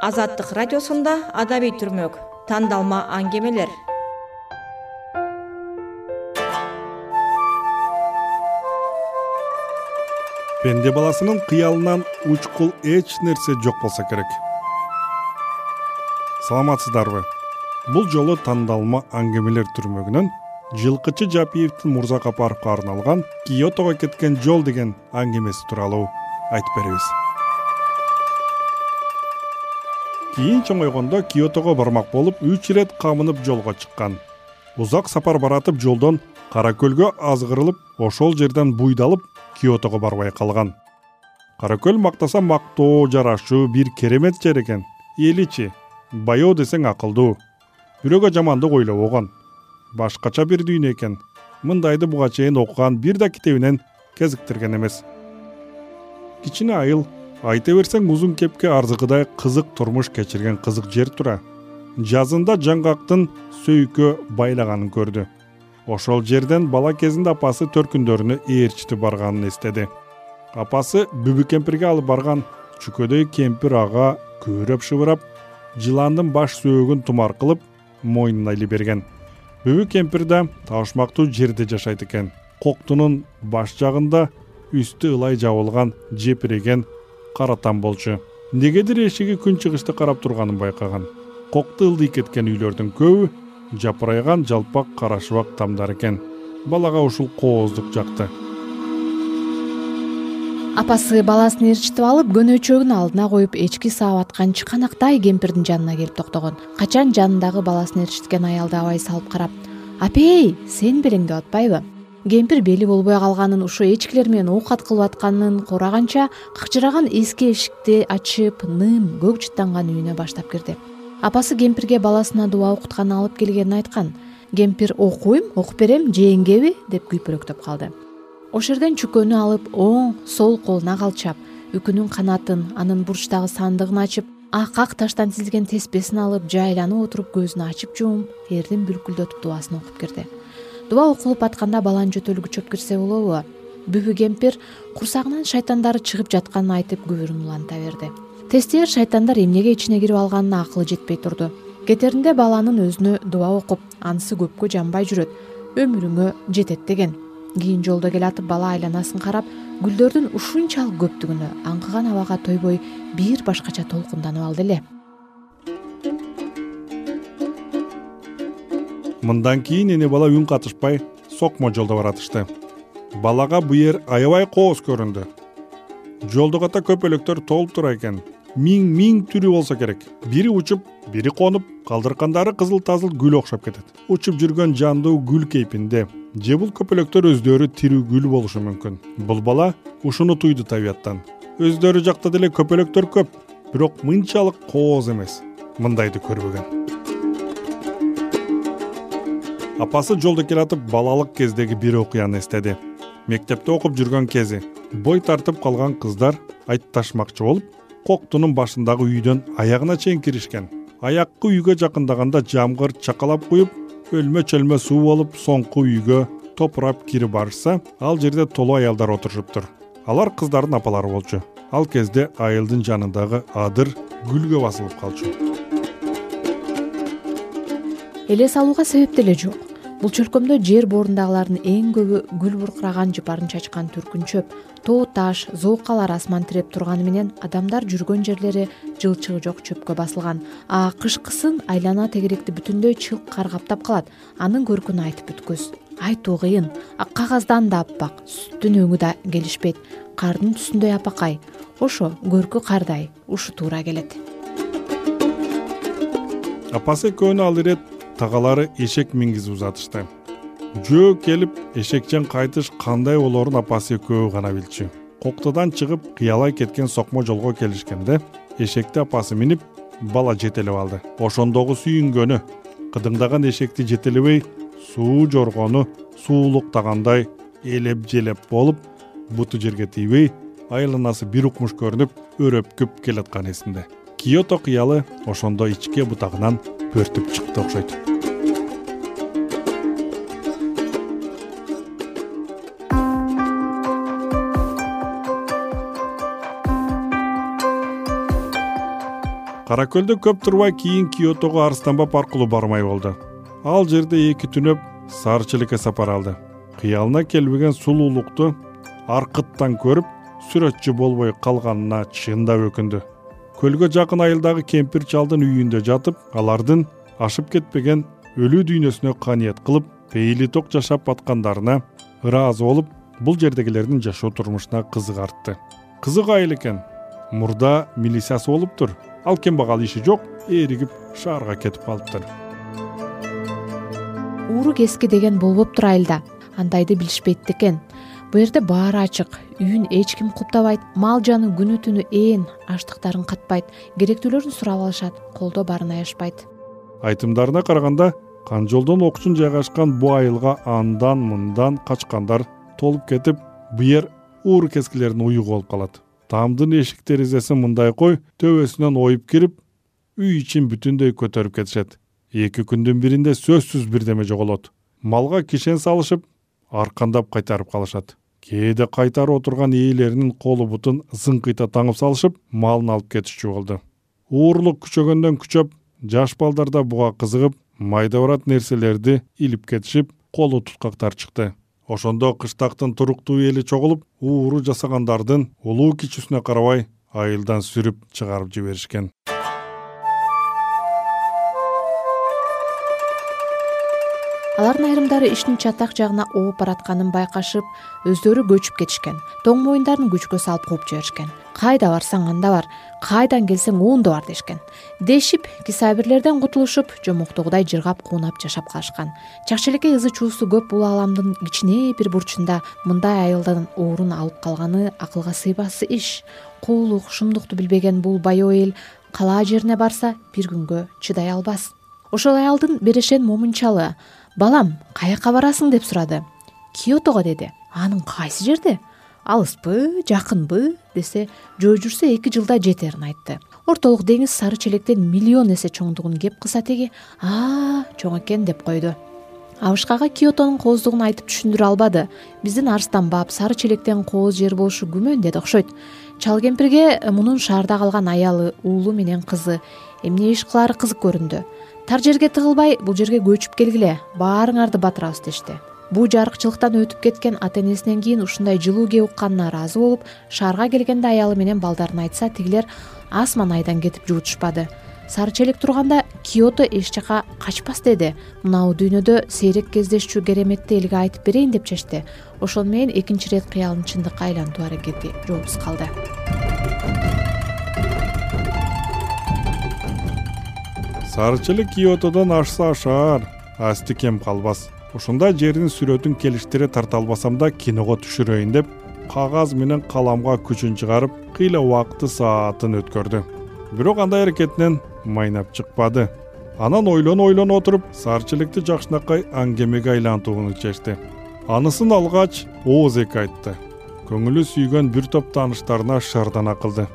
азаттык радиосунда адабий түрмөк тандалма аңгемелер. Пенде баласынын кыялынан учкул эч нерсе жок болсо керек. Саламатсыздарбы? Бул жолу тандалма аңгемелер түрмөгүнөн жылкычы жапиевдин мурза капаровго арналган киотого кеткен жол деген аңгемеси тууралуу айтып беребиз кийин чоңойгондо киотого бармак болуп үч ирет камынып жолго чыккан. Узак сапар баратып жолдон кара көлгө азгырылып ошол жерден буйдалып киотого барбай калган. Кара көл мактаса мактоо жарашуу бир керемет жер экен. Эличи баяу десең акылдуу. Бирөөгө жамандык ойлобогон башкача бир дүйнө экен. Мындайды буга чейин окуган бир да китебинен кезиктирген эмес. Кичине айыл айта берсең узун кепке арзыгыдай кызык турмуш кечирген кызык жер тура. Жазында жаңгактын сөйкө байлаганын көрдү. Ошол жерден бала кезинде апасы төркүндөрүнө ээрчитип барганын эстеди. Апасы бүбү кемпирге алып барган чүкөдөй кемпир ага күбүрөп шыбырап жыландын баш сөөгүн тумар кылып мойнуна иле берген. Бүбү кемпир да табышмактуу жерде жашайт экен. Коктунун баш жагында үстү ылай жабылган жепиреген кара там болчу эмнегедир эшиги күн чыгышты карап турганын байкаган. Кокту ылдый кеткен үйлөрдүн көбү жапырайган жалпак кара шыбак тамдар экен. Балага ушул кооздук жакты. Апасы баласын ээрчитип алып көнөчөгүн алдына коюп эчки саап аткан чыканактай кемпирдин жанына келип токтогон. Качан жанындагы баласын ээрчиткен аялды абай салып карап апей сенин белең деп атпайбы кемпир бели болбой калганын ушу эчкилер менен оокат кылып атканын куураганча какчыраган эски эшикти ачып ным көк жыттанган үйүнө баштап кирди. Апасы кемпирге баласына дуба окутканы алып келгенин айткан. Кемпир окуйм окуп берем жээңгеби деп күйпөлөктөп калды. Ошол жерден чүкөнү алып оң сол колуна калчап үкүнүн канатын анын бурчтагы сандыгын ачып ак ак таштан тизилген теспесин алып жайланып отуруп көзүн ачып жумуп эрдин бүлкүлдөтүп дубасын окуп кирди дуба окулуп атканда баланын жөтөлүгү чөп кирсе болобу. Бүбү кемпир курсагынан шайтандары чыгып жатканын айтып күбүрүн уланта берди. Тестиер шайтандар эмнеге ичине кирип алганына акылы жетпей турду. Кетеринде баланын өзүнө дуба окуп анысы көпкө жанбай жүрөт өмүрүңө жетет деген. Кийин жолдо келатып бала айланасын карап гүлдөрдүн ушунчалык көптүгүнө аңкыган абага тойбой бир башкача толкунданып алды эле мындан кийин эне бала үн катышпай сокмо жолдо баратышты балага бул аябай кооз көрүндү. Жолдо ката көпөлөктөр толуп тура экен. Миң миң түрү болсо керек. Бири учуп бири конуп калдыркандары кызыл тазыл гүл окшоп кетет. Учуп жүргөн жандуу гүл кейпинде. Же бул көпөлөктөр өздөрү тирүү гүл болушу мүмкүн. Бул бала ушуну туйду табияттан өздөрү жакта деле көпөлөктөр көп бирок мынчалык кооз эмес. Мындайды көрбөгөн апасы жолдо келатып балалык кездеги бир окуяны эстеди. Мектепте окуп жүргөн кези бой тартып калган кыздар айтташмакчы болуп коктунун башындагы үйдөн аягына чейин киришкен. Аяккы үйгө жакындаганда жамгыр чакалап куюп өлмө чөлмө суу болуп соңку үйгө топурап кирип барышса ал жерде толо аялдар отурушуптур. Алар кыздардын апалары болчу. Ал кезде айылдын жанындагы адыр гүлгө басылып калчу. Эле салууга себеп деле жок бул чөлкөмдө жер боорундагылардын эң көбү гүл буркураган жыпарын чачкан түркүнчөп тоо таш зоокалар асман тиреп турганы менен адамдар жүргөн жерлери жылчыгы жок чөпкө басылган. А кышкысын айлана тегеректи бүтүндөй чылк кар каптап калат. Анын көркүн айтып бүткүс айтуу кыйын. Кагаздан да аппак. Сүттүн өңү да келишпейт. Кардын түсүндөй апакай. Ошо көркү кардай. Ушу туура келет апасы экөөнү ал ирет тагалары эшек мингизип узатышты. Жөө келип эшекчен кайтыш кандай болоорун апасы экөө гана билчү. Коктоодон чыгып кыялай кеткен сокмо жолго келишкенде эшекти апасы минип бала жетелеп алды. Ошондогу сүйүнгөнү кыдыңдаган эшекти жетелебей суу жоргону суулуктагандай элеп желеп болуп буту жерге тийбей айланасы бир укмуш көрүнүп өрөпкүп келатканы эсинде. Киото кыялы ошондо ичке бутагынан бөртүп чыкты окшойт кара көлдө көп турбай кийин киотого арыстанбап аркылуу бармай болду. Ал жерде эки түнөп сары сапар алды кыялына келбеген сулуулукту аркыттан көрүп сүрөтчү болбой калганына чындап өкүндү. Көлгө жакын айылдагы кемпир чалдын үйүндө жатып алардын ашып кетпеген өлүү дүйнөсүнө каният кылып пейили ток жашап аткандарына ыраазы болуп бул жердегилердин жашоо турмушуна кызыгартты кызык айыл экен. Мурда милициясы болуптур ал кембагал иши жок ээригип шаарга кетип калыптыр. Ууру кески деген болбоптур айылда андайды билишпейт экен бул жерде баары ачык. Үйүн эч ким куптабайт. Мал жаны күнү түнү ээн аштыктарын катпайт. Керектүүлөрүн сурап алышат. Колдо барын аябышпайт айтымдарына караганда канжолдон окчун жайгашкан бул айылга андан мындан качкандар толуп кетип бу жер ууру кескилердин уюгу болуп калат тамдын эшик терезесин мындай кой төбөсүнөн оюп кирип үй ичин бүтүндөй көтөрүп кетишет. Эки күндүн биринде сөзсүз бирдеме жоголот. Малга кишен салышып аркандап кайтарып калышат. Кээде кайтарып отурган ээлеринин колу бутун зыңкыйта таңып салышып малын алып кетишчү болду. Уурулук күчөгөндөн күчөп жаш балдар да буга кызыгып майда барат нерселерди илип кетишип колу туткактар чыкты ошондо кыштактын туруктуу эли чогулуп ууру жасагандардын улуу кичүүсүнө карабай айылдан сүрүп чыгарып жиберишкен. Алардын айрымдары иштин чатак жагына ооп баратканын байкашып өздөрү көчүп кетишкен тоң моюндарын күчкө салып кууп жиберишкен кайда барсаң анда бар кайдан келсең оондо бар дешкен. Дешип кисабирлерден кутулушуп жомоктогудай жыргап куунап жашап калышкан. Чак челекей ызы чуусу көп бул ааламдын кичине бир бурчунда мындай айылдан уурун алып калганы акылга сыйбас иш. Куулук шумдукту билбеген бул баяу эл калаа жерине барса бир күнгө чыдай албас. Ошол аялдын берешен момунчалы балам каяка барасың деп сурады. Киотого деди. Анын кайсы жерде алыспы жакынбы десе жөө жүрсө эки жылда жетерин айтты. Ортолук деңиз сары челектен миллион эсе чоңдугун кеп кылса теги а чоң экен деп койду. Абышкага киотонун кооздугун айтып түшүндүрө албады. Биздин арыстанбап сары челектен кооз жер болушу күмөн деди окшойт. Чал кемпирге мунун шаарда калган аялы уулу менен кызы эмне иш кылаары кызык көрүндү. Тар жерге тыгылбай бул жерге көчүп келгиле баарыңарды батырабыз дешти бул жарыкчылыктан өтүп кеткен ата энесинен кийин ушундай жылуу кээ укканына ыраазы болуп шаарга келгенде аялы менен балдарына айтса тигилер асман айдан кетип жуутушпады. Сары челек турганда киото эч жака качпас деди. Мынабу дүйнөдө сейрек кездешчү кереметти элге айтып берейин деп чечти. Ошону менен экинчи ирет кыялын чындыкка айлантуу аракети жоопсуз калды. Сары челек киотодон ашса ашаар асти кем калбас ушундай жердин сүрөтүн келиштире тарта албасам да киного түшүрөйүн деп кагаз менен каламга күчүн чыгарып кыйла убакыты саатын өткөрдү. Бирок андай аракетинен майнап чыкпады. Анан ойлоно ойлоно отуруп сары жакшынакай аңгемеге айлантууну чечти. Анысын алгач ооз эки айтты. Көңүлү сүйгөн бир топ тааныштарына шырдана кылды.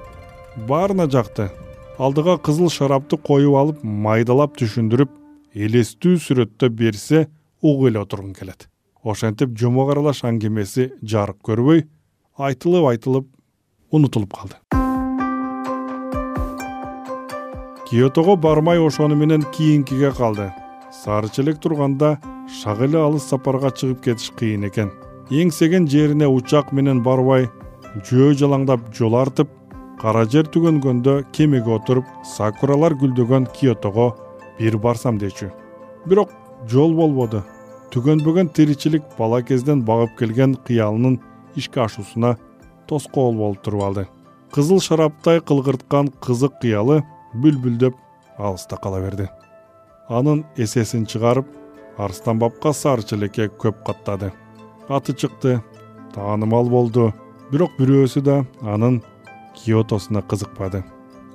Баарына жакты. Алдыга кызыл шарапты коюп алып майдалап түшүндүрүп элестүү сүрөттө берсе угуп эле отургуң келет. Ошентип жомок аралаш аңгемеси жарык көрбөй айтылып айтылып унутулуп калды. Киотого бармай ошону менен кийинкиге калды. Сары челек турганда шак эле алыс сапарга чыгып кетиш кыйын экен. Эңсеген жерине учак менен барбай жөө жалаңдап жол артып кара жер түгөнгөндө кемеге отуруп сакуралар гүлдөгөн киотого бир барсам дечү. Бирок жол болбоду түгөнбөгөн тиричилик бала кезден багып келген кыялынын ишке ашуусуна тоскоол болуп туруп алды. Кызыл шараптай кылгырткан кызык кыялы бүлбүлдөп алыста кала берди. Анын эсесин чыгарып арыстанбапка сары челекке көп каттады. Аты чыкты таанымал болду бирок бирөөсү да анын киотосуна кызыкпады.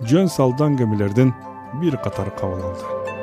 Жөн салдуу аңгемелердин бир катары кабыл алды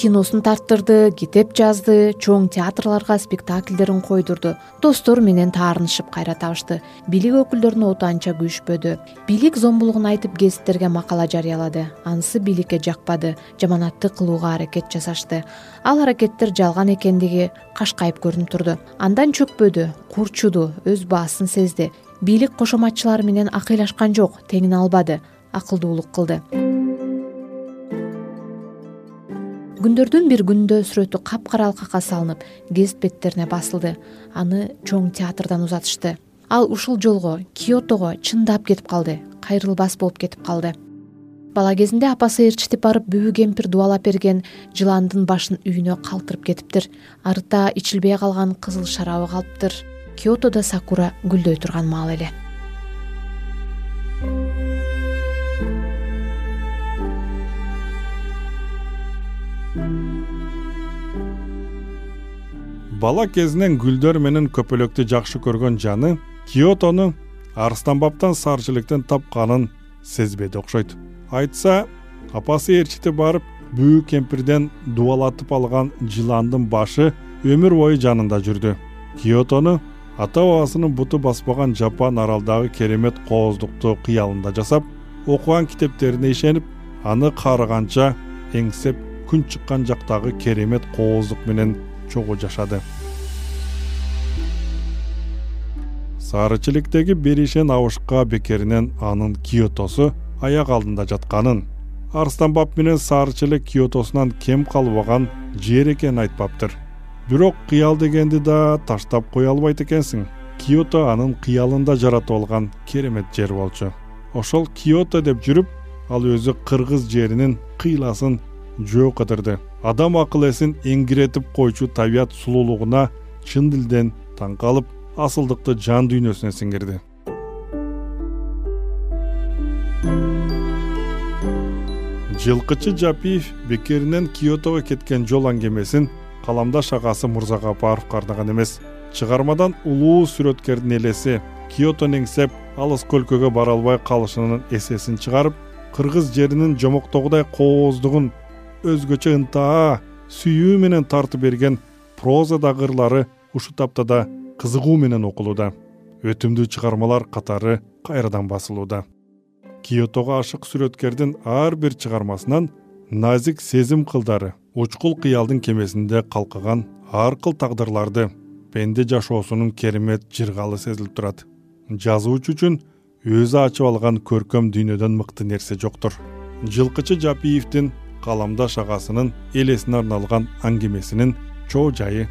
киносун тарттырды китеп жазды чоң театрларга спектакльдерин койдурду. Достору менен таарынышып кайра табышты бийлик өкүлдөрүнүн оту анча күйүшпөдү бийлик зомбулугун айтып гезиттерге макала жарыялады. Анысы бийликке жакпады. Жаманатты кылууга аракет жасашты. Ал аракеттер жалган экендиги кашкайып көрүнүп турду. Андан чөкпөдү курчуду өз баасын сезди. Бийлик кошоматчылары менен акыйлашкан жок теңине албады акылдуулук кылды күндөрдүн бир күнүндө сүрөтү капкара алкакка салынып гезит беттерине басылды. Аны чоң театрдан узатышты. Ал ушул жолго киотого чындап кетип калды. Кайрылбас болуп кетип калды. Бала кезинде апасы ээрчитип барып бүбү кемпир дубалап берген жыландын башын үйүнө калтырып кетиптир. Арыта ичилбей калган кызыл шарабы калыптыр. Киотодо сакура гүлдөй турган маал эле бала кезинен гүлдөр менен көпөлөктү жакшы көргөн жаны киотону арстанбаптан сарчылыктын тапканын сезбеди окшойт. Айтса апасы ээрчитип барып бүбү кемпирден дубалатып алган жыландын башы өмүр бою жанында жүрдү. Киотону ата бабасынын буту баспаган жапан аралдагы керемет кооздукту кыялында жасап окуган китептерине ишенип аны каарыганча эңсеп күн чыккан жактагы керемет кооздук менен чогуу жашады. Сарычиликтеги беришен абышка бекеринен анын киотосу аяк алдында жатканын арстанбап менен сарычылык киотосунан кем калбаган жер экенин айтпаптыр. Бирок кыял дегенди да таштап кое албайт экенсиң. Киото анын кыялында жаратып алган керемет жер болчу. Ошол киото деп жүрүп ал өзү кыргыз жеринин кыйласын жөө кыдырды адам акыл эсин эңиретип койчу табият сулуулугуна чын дилден таң калып асылдыкты жан дүйнөсүнө сиңирди. Жылкычы жапиев бекеринен киотого кеткен жол аңгемесин каламдаш агасы мурзагапаровго арнаган эмес. Чыгармадан улуу сүрөткердин элеси киотону эңсеп алыс өлкөгө бара албай калышынын эсесин чыгарып кыргыз жеринин жомоктогудай кооздугун өзгөчө ынтаа сүйүү менен тартып берген прозадагы ырлары ушул таптада кызыгуу менен окулууда. Өтүмдүү чыгармалар катары кайрадан басылууда. Киотого ашык сүрөткердин ар бир чыгармасынан назик сезим кылдары учкул кыялдын кемесинде калкыган ар кыл тагдырларды пенде жашоосунун керемет жыргалы сезилип турат. Жазуучу үчүн өзү ачып алган көркөм дүйнөдөн мыкты нерсе жоктур. Жылкычы жапиевдин каламдаш агасынын элесине арналган аңгемесинин чоо жайы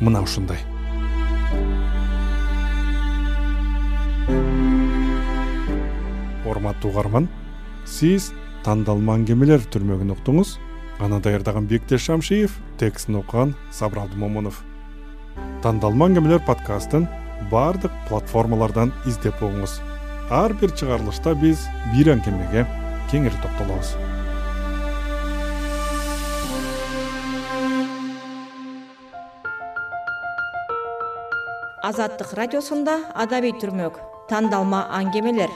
мына ушундай. Урматтуу угарман сиз тандалма аңгемелер түрмөгүн уктуңуз. Аны даярдаган бектеш шамшиев текстин окуган сабыр абдымомунов тандалма аңгемелер подкастын баардык платформалардан издеп угуңуз ар бир чыгарылышта биз бир аңгемеге кеңири токтолобуз азаттык радиосунда адабий түрмөк тандалма аңгемелер